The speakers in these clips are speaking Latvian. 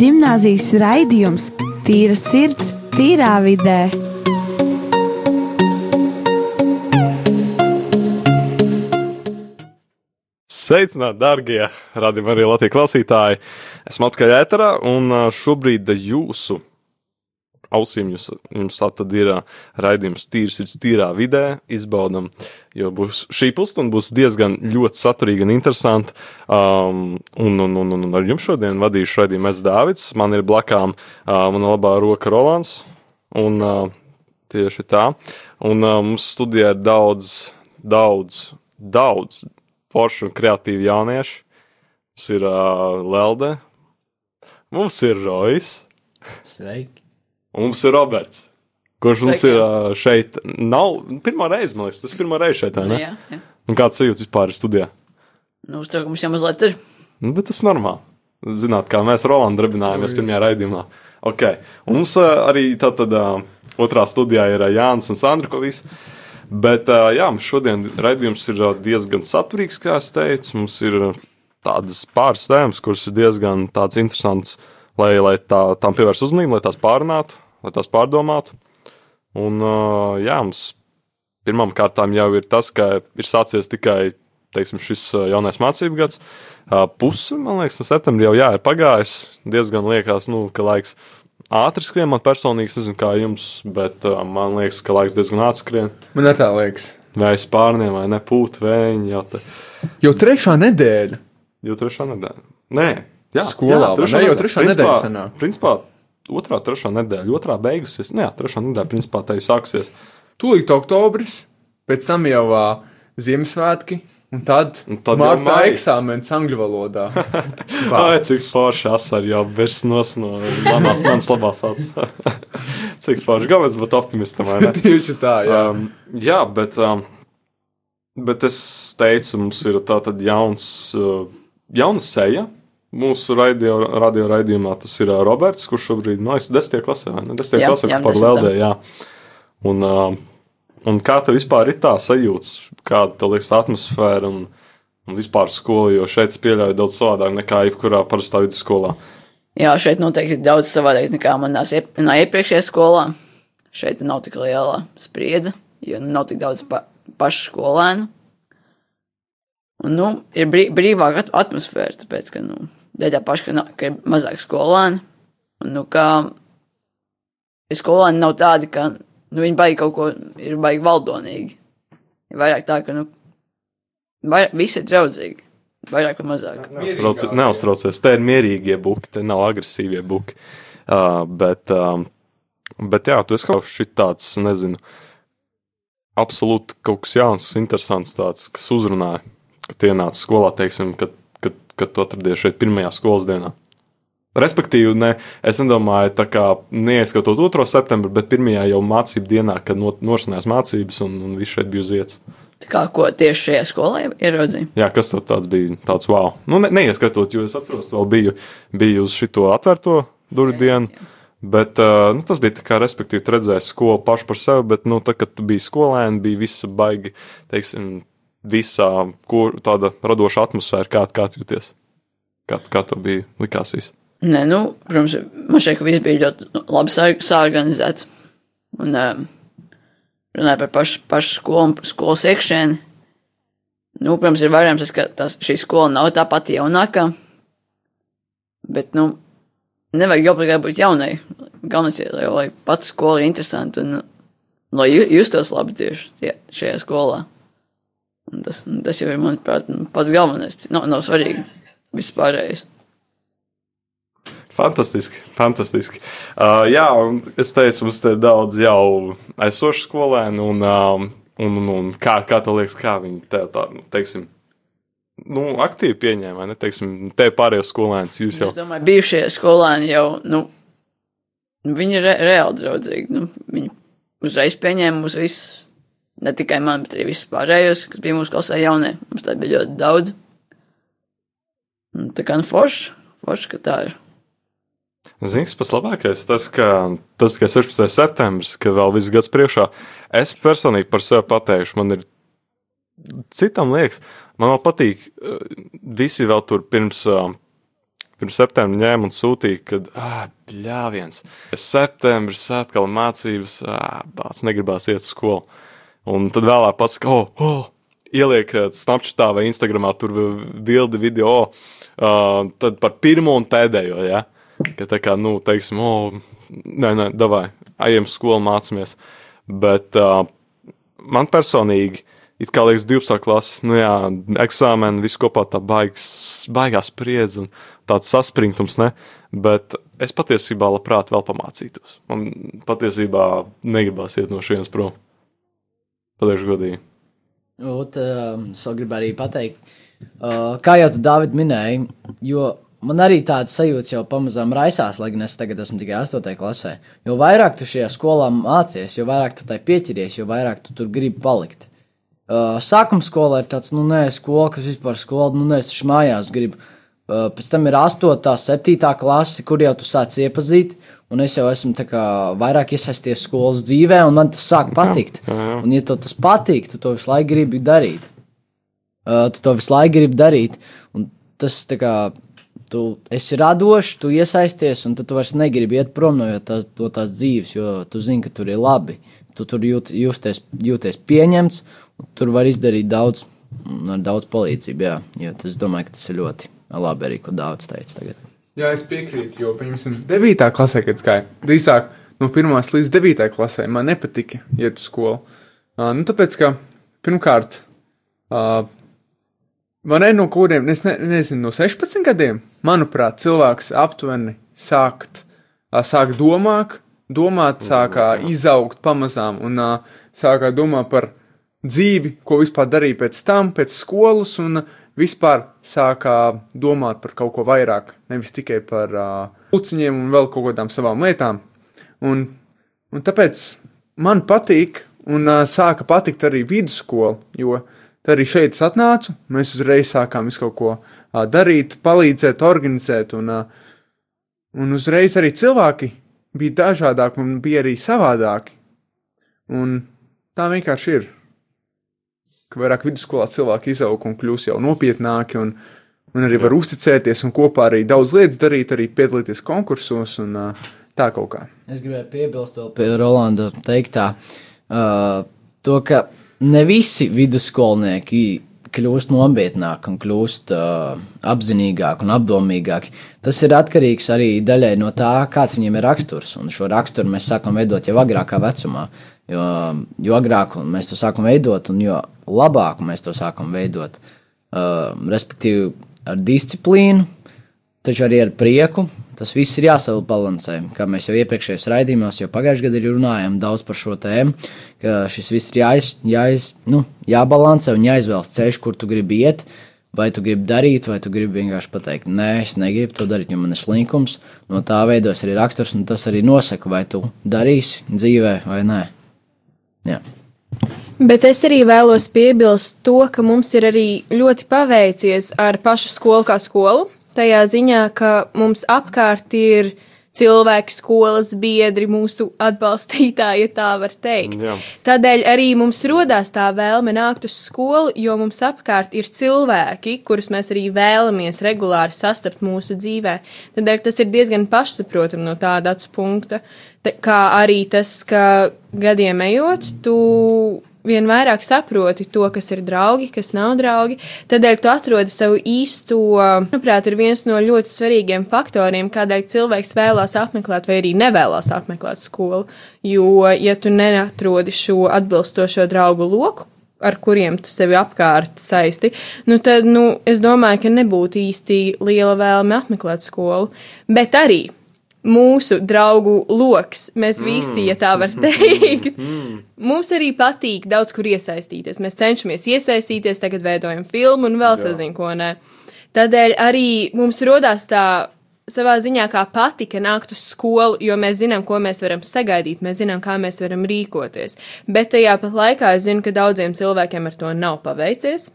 Gimnāzijas raidījums Tīra sirds, tīrā vidē. Sveicināti, darbie radījumi, arī Latvijas klausītāji. Esmu atpakaļ ēterā, un šobrīd jūsu ausīm jums tā tad ir raidījums tīrs, ir tīrā vidē, izbaudam, jo būs šī pusstunda būs diezgan ļoti saturīga un interesanta. Um, un, un, un, un ar jums šodien vadīšu raidījumu es Dāvids, man ir blakām uh, mana labā roka Rolands, un uh, tieši tā. Un uh, mums studijā ir daudz, daudz, daudz foršu un kreatīvu jauniešu. Mums ir uh, Lelde, mums ir Rojas. Sveiki! Un mums ir Roberts, kurš mums ir uh, šeit. Nav pirmā reize, man liekas, tas ir pirmā reize šeit. Nu, Ne? jā, jā. Un kāds sajūta vispār ir studijā? Nu, uztraukums jau mazliet ir. Nu, bet tas ir normāli. Zināt, kā mēs ar Rolandu darbinājāmies pirmajā raidījumā. Okay. Un mums uh, arī tātad uh, otrā studijā ir uh, Jānis un Sandra Kovīs. Bet, uh, jā, mums šodien raidījums ir uh, diezgan saturīgs, kā es teicu. Mums ir uh, tādas pāris tēmas, kuras ir diezgan interesantas, lai, lai tā, tām pievērstu uzmanību, lai tās pārunātu, lai tās pārdomātu. Un, jā, mums pirmām kārtām jau ir tas, ka ir sācies tikai teiksim, šis jaunais mācību gads. Pusi, man liekas, no septembra jau jā, ir pagājis. Diezgan liekas, nu, ka laiks ātri skrien. Man personīgi, nezinu, kā jums, bet man liekas, ka laiks diezgan ātri skrien. Man tā liekas. Vai spārniem, vai nepūt vējiņi. Jau, te, Jau trešā nedēļa. jau trešā nedēļa. Nē, jā, Skolā, vai ne? Jau trešā nedēļa sanāk. Principā, otrā, trešā nedēļa, otrā beigusies. Nē, trešā nedēļa, principā, tā jau sāksies. Tūlīt oktobris, pēc tam jau uh, Ziemassvētki, un tad, Un tad martā eksāmenis angļu valodā. Ai, cik forši asar jau virs nos no manās, manas labās acis. cik forši. Galvenais būt optimistam, vai ne? Tieši tā, jā. Um, jā, bet, um, bet es teicu, mums ir tā tad jauns, uh, jauna seja. Mūsu radio, radio raidījumā tas ir uh, Roberts, kurš šobrīd, nu, es desmitajā klasē, vai ne? Desmitajā Jā, klasē, jā, par. Leldē, jā. Un, uh, un kā tev vispār ir tā sajūta, kāda tev liekas atmosfēra un, un vispār skola, jo šeit es pieļauju daudz savādāk nekā jebkurā parastā vidusskolā. Jā, šeit noteikti ir daudz savādāk nekā manā iepriekšējā skolā. Šeit nav tik liela spriedze, jo nav tik daudz pa pašu skolēnu. Un, nu, ir brī brīvāka at atmosfēra, tāpēc, ka, nu, dēļ tā paša, ka, nav, ka ir mazāk skolēnu. Un, nu, kā ja skolēni nav tādi, ka, nu, viņi baigi kaut ko, ir baigi valdonīgi. Ir vairāk tā, ka, nu, vairāk, visi ir draudzīgi. Vairāk vai mazāk. Neuztrauc- Neuztraucies, te ir mierīgie buki, te nav agresīvie buki. Uh, bet, um, bet jā, tu esi kaut kas tāds, nezinu, absolūti kaut kas jauns, interesants, tāds, kas uzrunāja, kad ienāca skolā, teiksim, kad, kad tu atradies šeit pirmajā skolas dienā. Respektīvi, ne, es nedomāju, tā kā neieskatot 2. septembrī, bet pirmajā jau mācību dienā, kad no, norisinājās mācības un, un viss šeit bija uz vietas. Tā kā ko tieši šajā skolā ieraudzīju. Jā, kas tāds bija? Tāds wow. Nu, ne, neieskatot, jo es atceros, vēl biju, biju uz šito atvērto durvju dienu. Bet uh, nu, tas bija tā kā, respektīvi, tu redzēji skolu pašu par sevi, bet, nu, tā, kad tu biji skolēni, bija visa baigi, teiksim, visā kur, tāda radoša atmosfēra, kā, kā jūties. Kā, kā tev bija likās viss. Nē, nu, protams, man ka viss bija ļoti nu, labi sā- sāorganizēts. Un um, runāja par pašu, pašu skolu skolas iekšēni. Nu, protams, ir tas, ka tas, šī skola nav tā pati jaunākā. Bet, nu, nevajag obligāti būt jaunai. Galvenais ir, lai, lai pats skola ir interesanta un nu, lai ju- justos labi tieši tie, šajā skolā. Un tas, tas jau ir, manuprāt, nu, pats galvenais. Nav, nav svarīgi viss pārējais. Fantastiski, fantastiski. Uh, jā, un es teicu, mums te daudz jau esošu skolēnu, un, um, un, un, un kā, kā tev liekas, kā viņi te tā, nu, teiksim, nu, aktīvi pieņēma, ne, teiksim, te pārējos skolēnus jūs jau. Es domāju, bijušie skolēni jau, nu, nu, viņi ir re reāli draudzīgi. Nu, viņi uzreiz pieņēma mūs visus, ne tikai man, bet arī visus pārējos, kas bija mūsu klasē jaunie. Mums tā bija ļoti daudz. Un tā kā nu forši, forši, ka tā ir. Zini, kas pats labākais? Tas, ka, tas, ka 16. septembris, ka vēl viss gads priekšā, es personīgi par sevi pateikšu, man ir citam liekas, man vēl patīk, eh, visi vēl tur pirms, eh, pirms septembra ņēma un sūtīja, ka, ah, bļāviens, septembris atkal mācības, ah, bāc, negribās iet uz skolu. Un tad vēlāk pats, oh, oh, ieliek uh, Snapchatā vai Instagramā tur bildi video, uh, tad par pirmo un pēdējo, ja? Ka tā kā, nu, teiksim, oh, nē, nē, davai, ejam skolu mācāmies. Bet uh, man personīgi, it kā liekas 12. klases, nu jā, eksāmeni, viss kopā tā baigas, baigās spriedzi un tāds saspringtums, ne? Bet es patiesībā labprāt vēl pamācītos. Man patiesībā negribās iet no šiem prom. Pateikšu godīgi. Ot, uh, es vēl gribu arī pateikt, uh, kā jau tu, Dāvid, minēji, jo man arī tāds sajūta jau pamazām raisās, lai gan es tagad esmu tikai 8. klasē. Jo vairāk tu šajā skolā mācies, jo vairāk tu tai pieķeries, jo vairāk tu tur gribi palikt. Uh, sākuma skolā ir tāds, nu, nē, skola, kas vispār skola, nu, nē, es mājās gribu. Uh, pēc tam ir 8, 7 klase, kur jau tu sāc iepazīt, un es jau esmu kā, vairāk iesaisties skolas dzīvē, un man tas sāk patikt. Jā, jā. Un, ja tev tas patīk, tu to visu laiku gribi darīt. Uh, tu to visu laiku gribi darīt, un tas tā kā tu esi radošs, tu iesaisties, un tad tu vairs negribi iet prom no tās, no tās dzīves, jo tu zini, ka tur ir labi. Tu tur jūt, jūties, jūties pieņemts, un tur var izdarīt daudz, ar daudz palīdzību. Jā, jo tas, domāju, tas ir ļoti labi arī, ko Dārvids teica tagad. Jā, es piekrītu, jo, piemēram, 9. klasē, kad gāju, drīzāk no 1. līdz 9. klasē, man nepatika iet uz skolu. Uh, nu, tāpēc, ka pirmkārt, uh, man ir no kuriem, es ne, nezinu, no 16 gadiem, manuprāt, cilvēks aptuveni sākt, uh, sāk domāt, domāt, sākā izaugt pamazām un uh, sākā domāt par dzīvi, ko vispār darīja pēc tam, pēc skolas. Un, uh, vispār sākā domāt par kaut ko vairāk, nevis tikai par uh, puciņiem un vēl kaut kādām savām lietām. Un, un tāpēc man patīk, un uh, sāka patikt arī vidusskola, jo arī šeit es atnācu, mēs uzreiz sākām visu kaut ko uh, darīt, palīdzēt, organizēt, un, uh, un uzreiz arī cilvēki bija dažādāki un bija arī savādāki. Un tā vienkārši ir ka vairāk vidusskolā cilvēki izaug un kļūst jau nopietnāki un, un arī var uzticēties un kopā arī daudz lietas darīt, arī piedalīties konkursos un tā kaut kā. Es gribēju piebilst vēl pie Rolanda teiktā, uh, to, ka ne visi vidusskolnieki kļūst nopietnāki un kļūst uh, apzinīgāki un apdomīgāki. Tas ir atkarīgs arī daļai no tā, kāds viņiem ir raksturs. Un šo raksturu mēs sākam veidot jau agrākā vecumā. Jo, jo agrāk mēs to sākam veidot, un jo labāk mēs to sākam veidot, uh, respektīvi ar disciplīnu, taču arī ar prieku. Tas viss ir jāsabalansē, kā mēs jau iepriekšējos raidījumos, jau pagājušajā gadā runājām daudz par šo tēmu, ka šis viss ir jāiz, jāiz, nu, jābalansē un jāizvēlas ceļš, kur tu gribi iet. Vai tu gribi darīt, vai tu gribi vienkārši pateikt, nē, es negribu to darīt, jo man ir slinkums. No tā veidos arī raksturs, un tas arī nosaka, vai tu darīsi dzīvē vai nē. Jā. Bet es arī vēlos piebilst to, ka mums ir arī ļoti paveicies ar pašu skolu kā skolu. Tajā ziņā, ka mums apkārt ir cilvēki, skolas biedri, mūsu atbalstītāji, ja tā var teikt. Jā. Tādēļ arī mums rodās tā vēlme nākt uz skolu, jo mums apkārt ir cilvēki, kurus mēs arī vēlamies regulāri sastapt mūsu dzīvē. Tādēļ tas ir diezgan pašsaprotami no tāda acu punkta, tā kā arī tas, ka gadiem ejot, tu vien vairāk saproti to, kas ir draugi, kas nav draugi. Tādēļ tu atrodi savu īsto, manuprāt, ir viens no ļoti svarīgiem faktoriem, kādēļ cilvēks vēlās apmeklēt vai arī nevēlas apmeklēt skolu. Jo, ja tu neatrodi šo atbilstošo draugu loku, ar kuriem tu sevi apkārt saisti, nu tad, nu, es domāju, ka nebūtu īsti liela vēlme apmeklēt skolu. Bet arī mūsu draugu lokus. Mēs visi, ja tā var teikt, mums arī patīk daudz kur iesaistīties. Mēs cenšamies iesaistīties, tagad veidojam filmu un vēl sazinu, ko nē. Tādēļ arī mums rodās tā savā ziņā kā patika nākt uz skolu, jo mēs zinām, ko mēs varam sagaidīt, mēs zinām, kā mēs varam rīkoties. Bet tajā pat laikā es zinu, ka daudziem cilvēkiem ar to nav paveicies.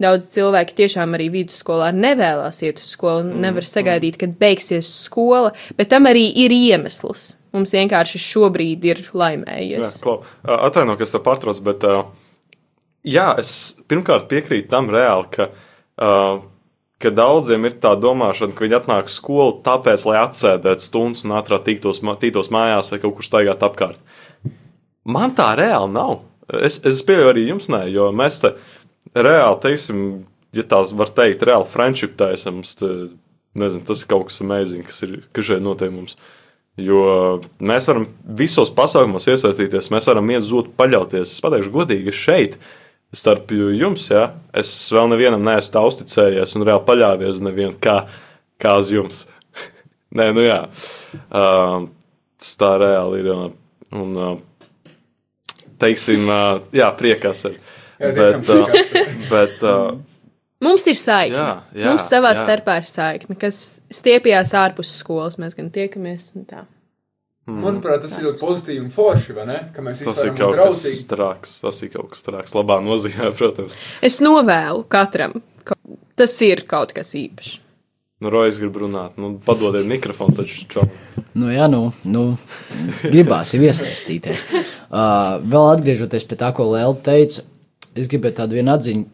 Daudz cilvēki tiešām arī vidusskolā nevēlas iet uz skolu, mm, nevar sagaidīt, kad beigsies skola, bet tam arī ir iemesls. Mums vienkārši šobrīd ir laimējies. Atvaino, ka es te pārtraucu, bet uh, jā, es pirmkārt piekrītu tam reāli, ka uh, ka daudziem ir tā domāšana, ka viņi atnāk uz skolu tāpēc, lai atsēdētu stundas un ātrāk tiktos, tiktos mājās vai kaut kur staigāt apkārt. Man tā reāli nav. Es, es pieļauju arī jums, nē, jo mēs te reāli, teiksim, ja tās var teikt, reāli friendship taisam, te, nezinu, tas ir kaut kas amazing, kas ir, šeit notiek mums. Jo mēs varam visos pasākumos iesaistīties, mēs varam iet zūt, paļauties. Es pateikšu, godīgi, šeit, starp jums, ja, es vēl nevienam neesmu uzticējies un reāli paļāvies uz nevienu kā, kā uz jums. Nē, nu jā, uh, tas tā reāli ir. Un, uh, teiksim, uh, jā, priekās ir. Jā, Bet, uh, bet uh, Mums ir saikne. Jā, jā, Mums savā jā. starpā ir saikne, kas stiepjas ārpus skolas. Mēs gan tiekamies un tā. Manuprāt, tas ir ļoti pozitīvi un forši, vai ne? Ka mēs tas visi ir kaut kas traks. Tas ir kaut kas traks. Labā nozīmē, protams. Es novēlu katram, ka tas ir kaut kas īpašs. Nu, Rojas grib runāt. Nu, padodiet mikrofonu taču. Čau. Nu, jā, nu, nu gribās iesaistīties. Uh, vēl atgriežoties pie tā, ko Lēl teica, es gribēju tādu vienu atziņu,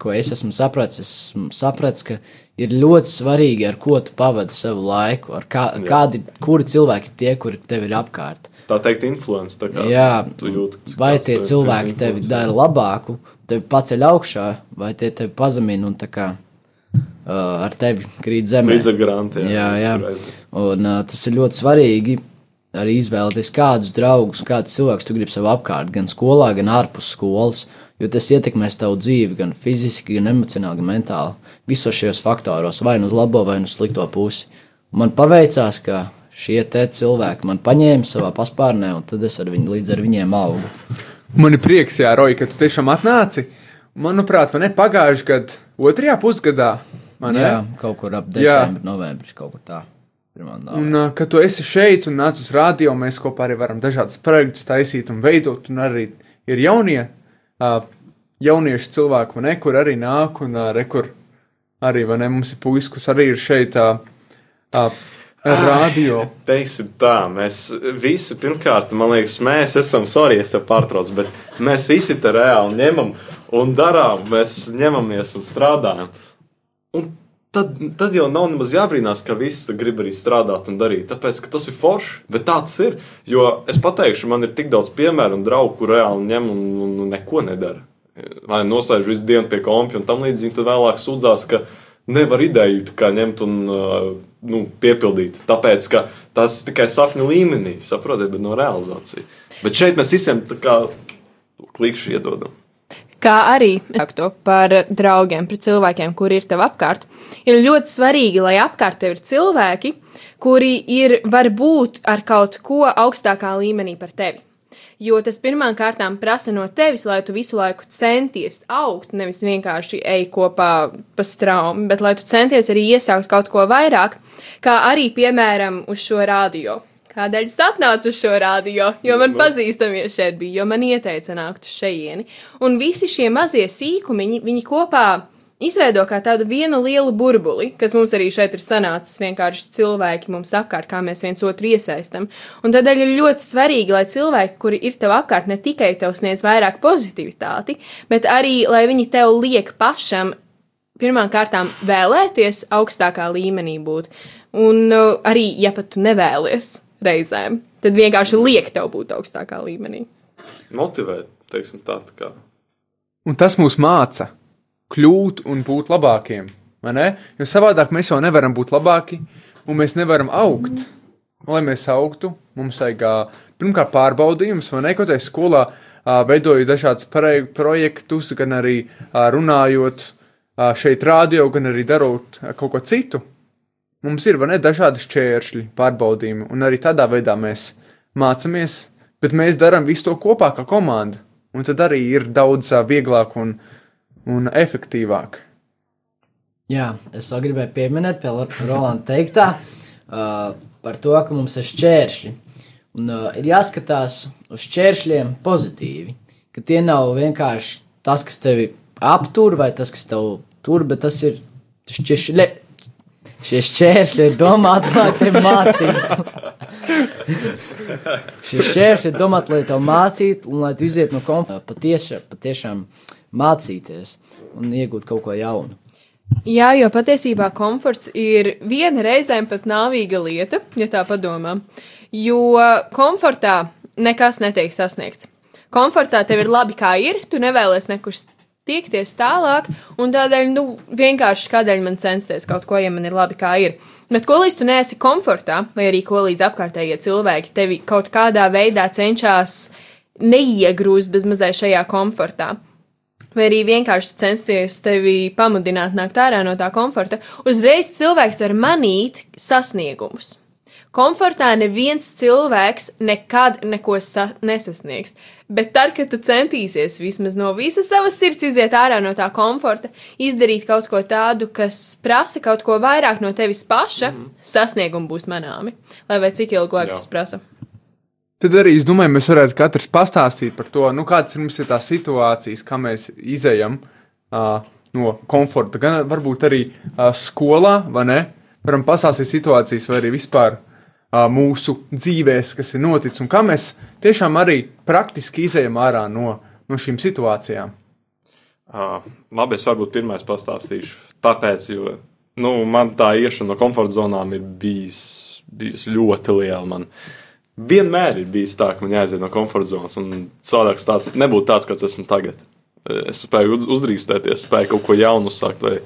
ko es esmu sapratis. Esmu sapratis, ka ir ļoti svarīgi, ar ko tu pavadi savu laiku, ar kā, kādi, kuri cilvēki ir tie, kuri tev ir apkārt. Tā teikt, influence. Tā Jā, jūti, vai tie cilvēki tevi dara labāku, tevi paceļ augšā, vai tie tevi pazemina un tā kā uh, ar tevi krīt zemē. Līdz ar garantiem. Jā, jā. Un uh, tas ir ļoti svarīgi arī izvēlēties kādus draugus, kādus cilvēkus tu gribi sev apkārt, gan skolā, gan ārpus skolas, jo tas ietekmēs tavu dzīvi gan fiziski, gan emocionāli, gan mentāli. Visos šajos faktoros, vai nu uz labo, vai nu uz slikto pusi. Un man paveicās, ka šie cilvēki man paņēma savā paspārnē, un tad es ar viņu, līdz ar viņiem augu. Man ir prieks, Jā, Roja, ka tu tiešām atnāci. Manuprāt, man ir pagājuši gadu otrajā pusgadā. vai ne? Jā, kaut kur ap decembri, novembris, kaut kur tā. Un, kad tu esi šeit un nāc uz rādio, mēs kopā arī varam dažādas projektus taisīt un veidot. Un arī ir jaunie, uh, jaunieši cilvēki, vai ne, kur arī nāk un uh, rekur arī, ne, mums ir puisis, kas arī ir šeit uh, uh, rādio. Teiksim tā, mēs visi, pirmkārt, man liekas, mēs esam, sorry, es te pārtraucu, bet mēs visi te reāli ņemam un darām, mēs ņemamies un strādājam. Un tad, tad jau nav nemaz jābrīnās, ka visi te grib arī strādāt un darīt, tāpēc, tas ir forši, bet tā tas ir. Jo es pateikšu, man ir tik daudz piemēru un draugu, kur reāli ņem un, un, un neko nedara. Vai noslēdz visu dienu pie kompja, un tam līdzīgi tad vēlāk sūdzās, ka nevar ideju ņemt un uh, nu, piepildīt. Tāpēc, tas tikai sapņu līmenī, saprotiet, bet no realizācijas. Bet šeit mēs visiem klikšķi iedodam. Kā arī par draugiem, par cilvēkiem, kuri ir tev apkārt, ir ļoti svarīgi, lai apkārt tev ir cilvēki, kuri ir varbūt ar kaut ko augstākā līmenī par tevi. Jo tas pirmām kārtām prasa no tevis, lai tu visu laiku centies augt, nevis vienkārši ej kopā pa straumi, bet lai tu centies arī iesākt kaut ko vairāk, kā arī, piemēram, uz šo radio. Kādēļ es atnācu uz šo rādio? Jo man pazīstamie šeit bija, jo man ieteica nākt uz šejieni. Un visi šie mazie sīkumiņi, viņi kopā izveido kā tādu vienu lielu burbuli, kas mums arī šeit ir sanācis vienkārši cilvēki mums apkārt, kā mēs viens otru iesaistam. Un tādēļ ir ļoti svarīgi, lai cilvēki, kuri ir tev apkārt, ne tikai tev sniedz vairāk pozitivitāti, bet arī, lai viņi tev liek pašam pirmām kārtām vēlēties augstākā līmenī būt. Un uh, arī, ja pat tu nevēlies reizēm, tad vienkārši liek tev būt augstākā līmenī. Motivēt, teiksim tā, tā kā. Un tas mūs māca kļūt un būt labākiem. vai ne? Jo savādāk mēs jau nevaram būt labāki, un mēs nevaram augt. Lai mēs augtu, mums vajag pirmkārt pārbaudījums, vai ne? Kaut kā skolā veidoju pareigu projektus, gan arī runājot šeit rādio, gan arī darot kaut ko citu. Mums ir ne dažādi šķēršļi, pārbaudījumi, un arī tādā veidā mēs mācāmies, bet mēs darām visu to kopā kā komanda. Un tad arī ir daudz vieglāk un, un efektīvāk. Jā, es vēl gribēju pieminēt, pie Rolanda teiktā, uh, par to, ka mums ir šķēršļi. Un uh, ir jāskatās uz šķēršļiem pozitīvi. Ka tie nav vienkārši tas, kas tevi aptur, vai tas, kas tev tur, bet tas ir šķēršļi. Šie šķēršļi ir domāti, lai tevi mācītu. Šie šķēršļi ir domāti, lai tevi mācītu, un lai tu izietu no komforta, patiešām, patiešām mācīties un iegūt kaut ko jaunu. Jā, jo patiesībā komforts ir viena reizēm pat nāvīga lieta, ja tā padomā. Jo komfortā nekas netiek sasniegts. Komfortā tev ir labi, kā ir, tu nevēlies nekur tiekties tālāk, un tādēļ, nu, vienkārši kādēļ man censties kaut ko, ja man ir labi, kā ir. Bet ko līdz tu neesi komfortā, vai arī ko līdz apkārtējie cilvēki tevi kaut kādā veidā cenšas neiegrūst bez mazai šajā komfortā. Vai arī vienkārši censties tevi pamudināt nākt ārā no tā komforta, uzreiz cilvēks var manīt sasniegumus. Komfortā neviens cilvēks nekad neko nesasniegs, bet tad, kad tu centīsies vismaz no visas savas sirds iziet ārā no tā komforta, izdarīt kaut ko tādu, kas prasa kaut ko vairāk no tevis paša, mm. sasniegumi būs manāmi. Lai vai cik ilgu laiku tas prasa. Tad arī es domāju, mēs varētu katrs pastāstīt par to, nu, kādas mums ir tās situācijas, kā mēs izējam uh, no komforta. Gan varbūt arī uh, skolā, vai ne? Varam pastāstīt situācijas, vai arī vispār uh, mūsu dzīvēs, kas ir noticis, un kā mēs tiešām arī praktiski izējam ārā no, no šīm situācijām. Uh, labi, es varbūt pirmais pastāstīšu. Tāpēc, jo nu, man tā iešana no komforta zonām ir bijis, bijis ļoti liela. Man. Vienmēr ir bijis tā, ka man jāiziet no komforta zonas, un savādāk tas nebūtu tāds, kāds esmu tagad. Es spēju uz, uzdrīkstēties, spēju kaut ko jaunu uzsākt, vai,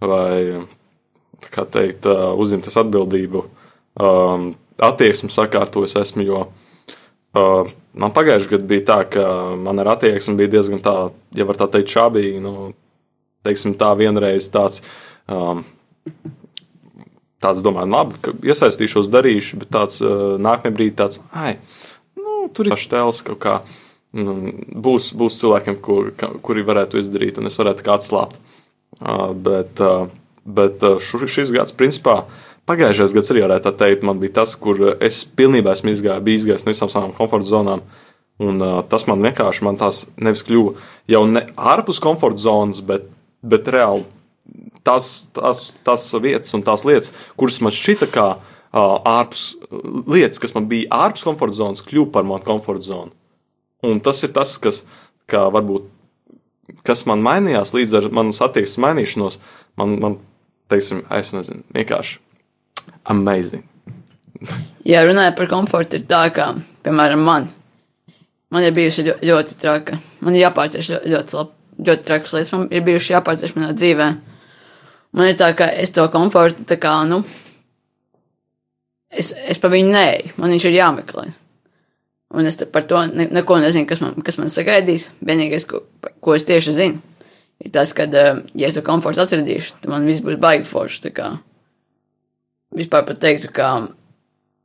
vai kā teikt, uzņemties atbildību, um, attieksmi sakārtojas esmu, jo uh, man pagājušajā gadā bija tā, ka man ar attieksmi bija diezgan tā, ja var tā teikt, šābīgi, nu, teiksim tā vienreiz tāds. Um, tāds domāju, labi, ka iesaistīšos, darīšu, bet tāds uh, nākamajā brīdī tāds, ai, nu, tur ir štēls kaut kā. Nu, būs, būs cilvēkiem, kur, kuri varētu izdarīt, un es varētu kā atslābt. Uh, bet uh, bet uh, šis gads, principā, pagājušais gads arī varētu teikt, man bija tas, kur es pilnībā esmu izgājis, biju izgājis no visām savām komforta zonām. Un uh, tas man vienkārši, man tās nevis kļuva jau ne ārpus komforta zonas, bet, bet reāli tās, tās, tās vietas un tās lietas, kuras man šķita kā uh, ārpus lietas, kas man bija ārpus komforta zonas, kļuva par manu komforta zonu. Un tas ir tas, kas, varbūt, kas man mainījās līdz ar manas attieksmes mainīšanos. Man, man teiksim, es nezinu, vienkārši amazing. Jā, runājot par komfortu, ir tā, ka, piemēram, man, man ir bijusi ļoti, ļoti traka. Man ir jāpārcieš ļoti, ļoti, ļoti trakas lietas, man ir bijuši jāpārcieš manā dzīvēm Man ir tā, ka es to komfortu, tā kā, nu, es, es pa viņu neeju, man viņš ir jāmeklē. Un es par to ne, neko nezinu, kas man, kas man sagaidīs. Vienīgais, ko, ko es tieši zinu, ir tas, ka, ja es to komfortu atradīšu, tad man viss būs baigi forši. Vispār pat teiktu, ka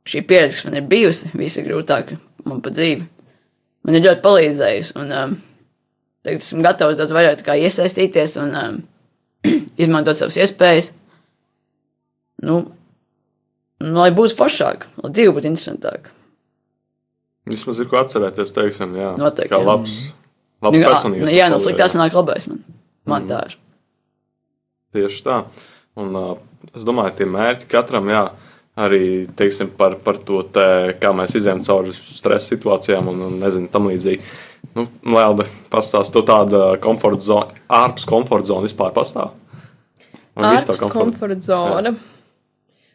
šī pieredze, kas man ir bijusi, visa grūtāka man pa dzīvi, man ir ļoti palīdzējusi. Un um, tagad esmu gatavs daudz vairāk iesaistīties un um, izmantot savas iespējas. Nu, nu, lai būtu foršāk, lai dzīve būtu interesantāka. Vismaz ir ko atcerēties, teiksim, jā. Noteikti. Kā labs, labs nu, personības. Nu, jā, no sliktās nāk labais man. Man mm. tā ir. Tieši tā. Un uh, es domāju, tie mērķi katram, jā, arī, teiksim, par, par to, te, kā mēs izējām cauri stresa situācijām un, un nezinu, tam līdzīgi. Nu, Lēlde, pastāst, tu tāda komforta zona, ārpus komforta zona vispār pastāv? Ārpus komforta zona.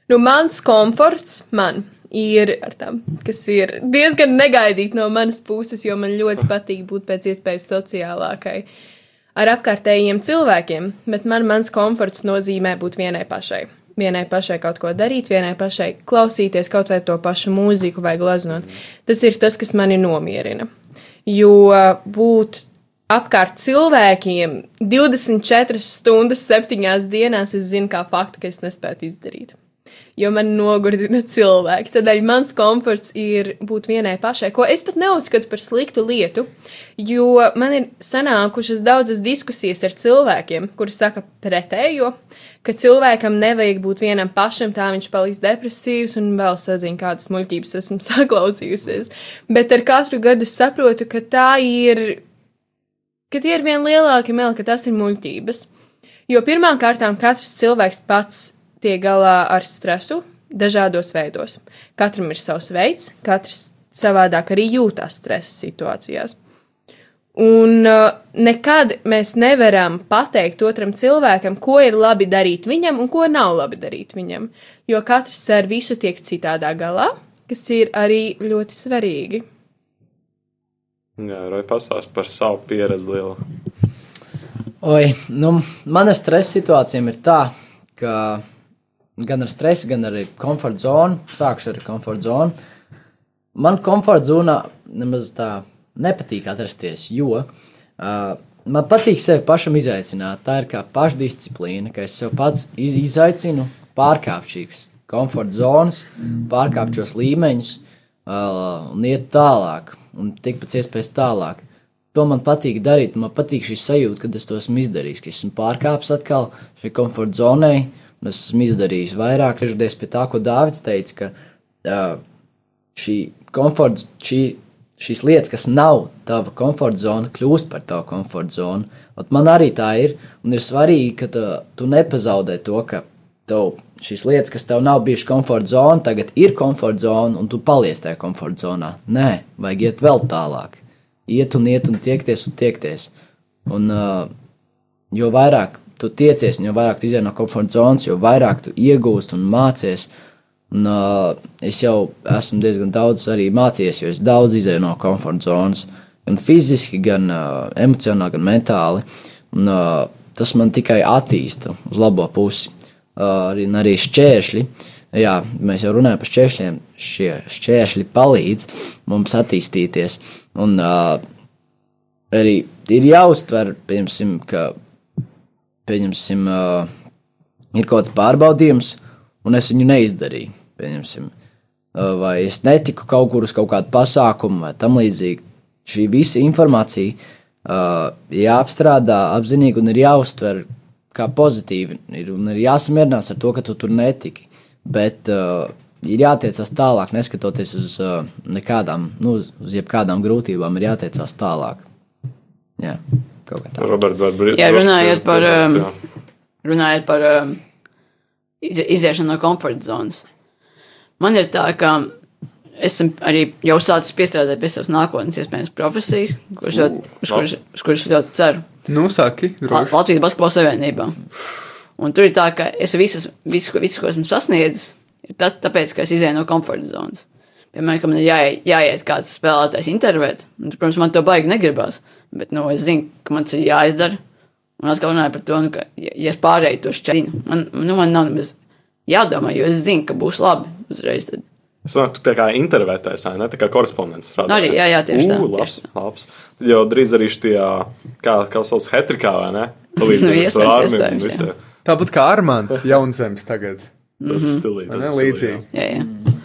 Nu, mans komforts man ir ar tām, kas ir diezgan negaidīti no manas puses, jo man ļoti patīk būt pēc iespējas sociālākai ar apkārtējiem cilvēkiem, bet man mans komforts nozīmē būt vienai pašai. Vienai pašai kaut ko darīt, vienai pašai klausīties kaut vai to pašu mūziku vai glaznot. Tas ir tas, kas mani nomierina. Jo būt apkārt cilvēkiem 24 stundas, 7 dienās es zinu kā faktu, ka es nespētu izdarīt. Jo man nogurdina cilvēki. Tādēļ mans komforts ir būt vienai pašai, ko es pat neuzskatu par sliktu lietu, jo man ir sanākušas daudzas diskusijas ar cilvēkiem, kuri saka pretējo, ka cilvēkam nevajag būt vienam pašam, tā viņš paliks depresīvs un vēl sazina, kādas muļķības esmu saklausījusies. Bet ar katru gadu saprotu, ka tā ir ka tie ir vien lielāki meli, ka tas ir muļķības. Jo pirmām kārtām katrs cilvēks pats tiek galā ar stresu dažādos veidos. Katram ir savs veids, katrs savādāk arī jūtās stresa situācijās. Un uh, nekad mēs nevaram pateikt otram cilvēkam, ko ir labi darīt viņam un ko nav labi darīt viņam, jo katrs ar visu tiek citādā galā, kas ir arī ļoti svarīgi. Jā, vai pastāst par savu pieredzi lielu? Oi, nu, mana stresa situācijām ir tā, ka gan ar stresu, gan arī komforta zonu, sākšu ar komforta zonu. Man komforta zonā nemaz tā nepatīk atrasties, jo uh, man patīk sevi pašam izaicināt. Tā ir kā pašdisciplīna, ka es sev pats iz, izaicinu pārkāpt šīs komforta zonas, pārkāpt šos līmeņus uh, un iet tālāk, un tikt pēc iespējas tālāk. To man patīk darīt, man patīk šī sajūta, kad es to esmu izdarījis, ka esmu pārkāpis atkal šai komforta zonai, un es esmu izdarījis vairāk. Griežoties pie tā, ko Dārvids teica, ka uh, šī komforta, šī, šīs lietas, kas nav tava komforta zona, kļūst par tavu komforta zonu. Ot man arī tā ir, un ir svarīgi, ka tu, tu nepazaudē to, ka tev šīs lietas, kas tev nav bijušas komforta zona, tagad ir komforta zona, un tu paliec tajā komforta zonā. Nē, vajag iet vēl tālāk. Iet un iet un tiekties un tiekties. Un, uh, jo vairāk tu tiecies, jo vairāk tu iziet no komforta zonas, jo vairāk tu iegūsti un mācies. Un, uh, es jau esmu diezgan daudz arī mācījies, jo es daudz izēju no komforta zonas, gan fiziski, gan uh, emocionāli, gan mentāli. Un, uh, tas man tikai attīsta uz labo pusi. Uh, arī, arī šķēršļi. Jā, mēs jau runājam par šķēršļiem. Šie šķēršļi palīdz mums attīstīties. Un uh, arī ir jāuztver, piemēram, ka pieņemsim, uh, ir kaut kāds pārbaudījums, un es viņu neizdarīju. Pieņemsim, uh, vai es netiku kaut kur uz kaut kādu pasākumu vai tam līdzīgi. Šī visa informācija uh, ir jāapstrādā apzinīgi un ir jāuztver kā pozitīvi. Ir, un ir jāsamierinās ar to, ka tu tur netiki. Bet uh, ir jātiecās tālāk, neskatoties uz uh, nekādām, nu, uz, uz jebkādām grūtībām, ir jātiecās tālāk. Jā, kaut kā tā. Roberts, varbūt Jā, runājot par, um, runājot par um, iz- iziešanu no komforta zonas. Man ir tā, ka esmu arī jau sācis piestrādāt pie savas nākotnes iespējamas profesijas, kuras ļoti, uz kuras, uz kuras ļoti ceru. Nu, saki. Latvijas Basketbola Savienībā. Un tur ir tā, ka es visas, visu, visu, ko esmu sasniedzis, ir tas tāpēc, ka es izēju no komforta zonas. Piemēram, ka man ir jāiet, jāiet kāds spēlētājs intervēt, un, protams, man to baigi negribas, bet, nu, es zinu, ka man tas ir jāizdara. Un es runāju par to, nu, ka, ja, es pārēju to šķienu, man, nu, man nav nemaz jādomā, jo es zinu, ka būs labi uzreiz. Tad. Es domāju, tu tā kā intervētājs, ne? Tā kā korespondents strādā. Arī, jā, jā, tieši tā, Ū, tieši labs, labs. Tad jau drīz arī šī, kā, kā sauc, hetrikā, vai ne? Nu, Palīdzēs iespējams, ar armiju. Tāpat kā Armāns Jaunzems tagad. Tas ir stilīgi. Vai tas ne? ir stilīgi, Līdzīgi. jā. Jā.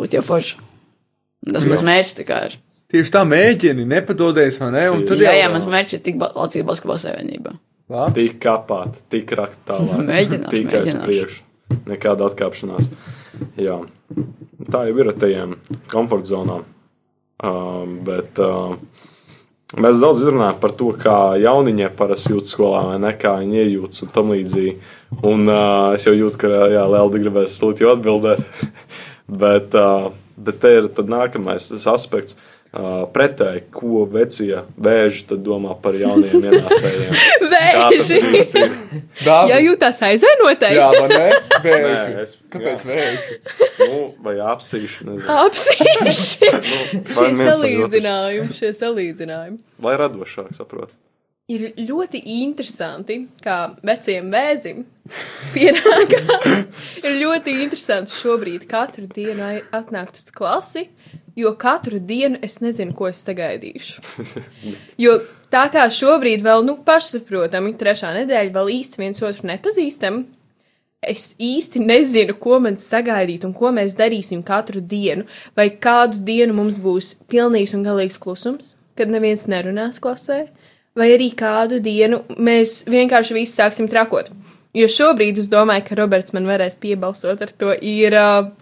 Būtu jau forši. Tas mans mērķis tā kā ir. Tieši tā mēģini, nepadodies, vai ne? Un tad Jā, jau jā, mans mērķis ir tik Latvijas Basketbola Savienībā. Labi. Tik kapāt, tik rakt tālāk. Mēģināšu, Tikai uz mēģināšu. priekšu. Nekāda atkāpšanās. Jā. Tā jau ir ar tajiem komforta zonām. Um, bet uh, mēs daudz runājam par to, kā jauniņie parasti jūtas skolā, vai ne, kā viņi iejūtas un tam līdzīgi. Un uh, es jau jūtu, ka jā, Lelda gribēs slikti atbildēt. bet, uh, bet te ir tad nākamais aspekts. Uh, pretēji, ko vecie vēži tad domā par jauniem ienācējiem? Vēži! ir? Jā, jūtās aizvainotai. Jā, vai ne? Nē, Vēži. es- Kāpēc jā. vēži? Nu, vai apsīši, nezinu. Apsīši! vai Šie salīdzinājumi, šie salīdzinājumi. Lai radošāk saprot. Ir ļoti interesanti, kā veciem vēzim pienākās. Ir ļoti interesanti šobrīd katru dienu atnākt uz klasi, jo katru dienu es nezinu, ko es sagaidīšu. Jo tā kā šobrīd vēl, nu, pašsaprotami, trešā nedēļa vēl īsti viens otru nepazīstam, es īsti nezinu, ko man sagaidīt un ko mēs darīsim katru dienu. Vai kādu dienu mums būs pilnīgs un galīgs klusums, kad neviens nerunās klasē, vai arī kādu dienu mēs vienkārši visi sāksim trakot. Jo šobrīd es domāju, ka Roberts man varēs piebalsot ar to, ir uh,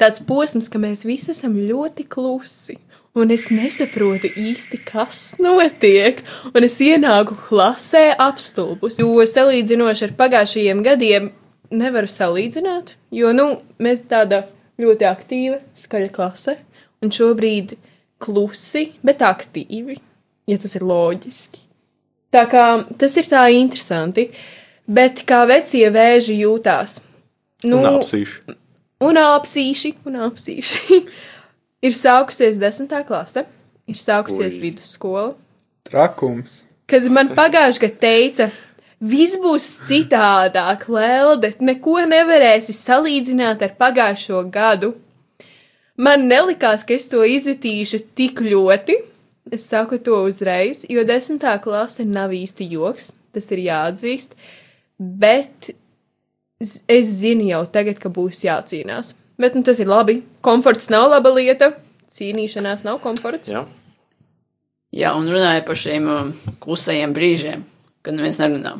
tāds posms, ka mēs visi esam ļoti klusi. Un es nesaprotu īsti, kas notiek. Un es ienāku klasē apstulbus. Jo salīdzinoši ar pagājušajiem gadiem nevaru salīdzināt. Jo, nu, mēs tāda ļoti aktīva, skaļa klase. Un šobrīd klusi, bet aktīvi. ja tas ir loģiski. Tā kā tas ir tā interesanti, bet kā vecie vēži jūtās. Nu, Un apsīšu. un apsīši, un apsīši. ir sākusies desmitā klase, ir sākusies Ui. vidusskola. Trakums. Kad man pagājušajā gadā teica, viss būs citādāk, Lelde, neko nevarēsi salīdzināt ar pagājušo gadu. Man nelikās, ka es to izjutīšu tik ļoti. Es saku to uzreiz, jo desmitā klase nav īsti joks, tas ir jāatzīst. Bet z- es zinu jau tagad, ka būs jācīnās. Bet nu, tas ir labi. Komforts nav laba lieta. Cīnīšanās nav komforts. Jā. Jā, un runāja par šiem um, klusajiem brīžiem, kad neviens nerunā.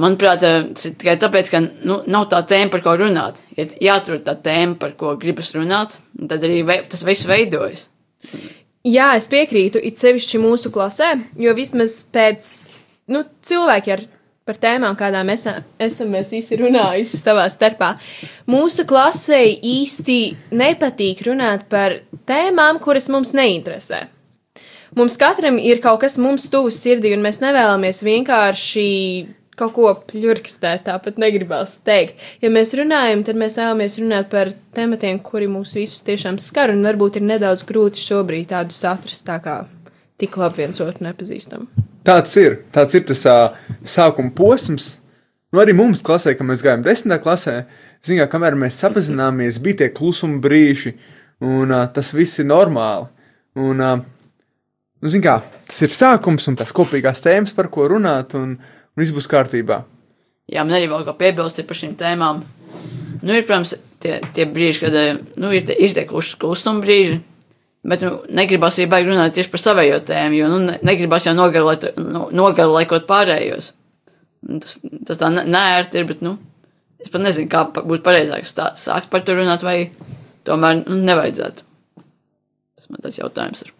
Manuprāt, eh, tas ir tikai tāpēc, ka nu, nav tā tēma, par ko runāt. Ir jāatrod tā tēma, par ko gribas runāt, un tad arī vei, tas viss veidojas. Jā, es piekrītu, it sevišķi mūsu klasē, jo vismaz pēc nu, cilvēki ar par tēmām, kādām esam, esam mēs visi runājuši savā starpā. Mūsu klasē īsti nepatīk runāt par tēmām, kuras mums neinteresē. Mums katram ir kaut kas mums tuvs sirdī, un mēs nevēlamies vienkārši kaut ko pļurkstēt, tāpat negribās teikt. Ja mēs runājam, tad mēs vēlamies runāt par tematiem, kuri mūs visus tiešām skar, un varbūt ir nedaudz grūti šobrīd tādus atrast tā kā tik labi viens otru nepazīstam. Tāds ir. Tāds ir tas uh, sākuma posms. Nu, arī mums klasē, kad mēs gājām desmitā klasē, zinām, kamēr mēs sapazināmies, bija tie klusuma brīži, un uh, tas viss ir normāli. Un, uh, nu, zin kā, tas ir sākums un tās kopīgās tēmas, par ko runāt, un, un viss būs kārtībā. Jā, man arī vēl kā piebilst par šīm tēmām. Nu, ir, protams, tie, tie brīži, kad eh, nu, ir, tie, ir tie klusuma brīži, bet nu, negribas arī baigi runāt tieši par savējo tēmu, jo nu, ne- negribas jau nogarlaikot, nu, nogarlaikot pārējos. Tas, tas tā ne- neērti ir, bet, nu, es pat nezinu, kā būtu pareizāk sākt par to runāt, vai tomēr nu, nevajadzētu. Tas man tas jautājums ir.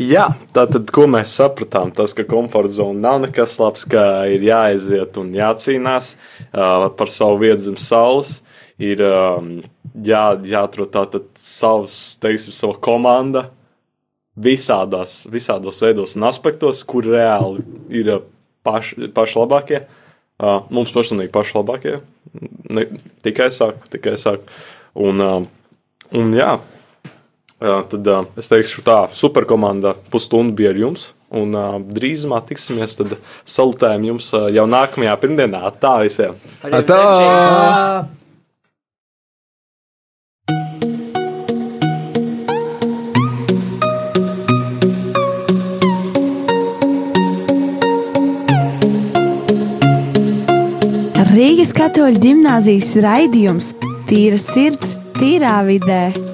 Jā, tātad, ko mēs sapratām, tas, ka komforta zona nav nekas labs, ka ir jāaiziet un jācīnās uh, par savu vietu zem saules. Ir um, jā, jāatrod tātad savs, teiksim, sava komanda visādās, visādos veidos un aspektos, kur reāli ir uh, paši, paši labākie. Uh, mums personīgi paši labākie. Ne, tikai saku, tikai saku. Un, uh, un Jā, tad es teikšu, tā superkomanda pusstunda bija ar jums. Un drīzumā tiksimies, tad salutējam jums jau nākamajā pirmdienā. Tā visiem! Tā! Rīgas katoļu gimnāzijas raidījums Tīra sirds, tīrā vidē.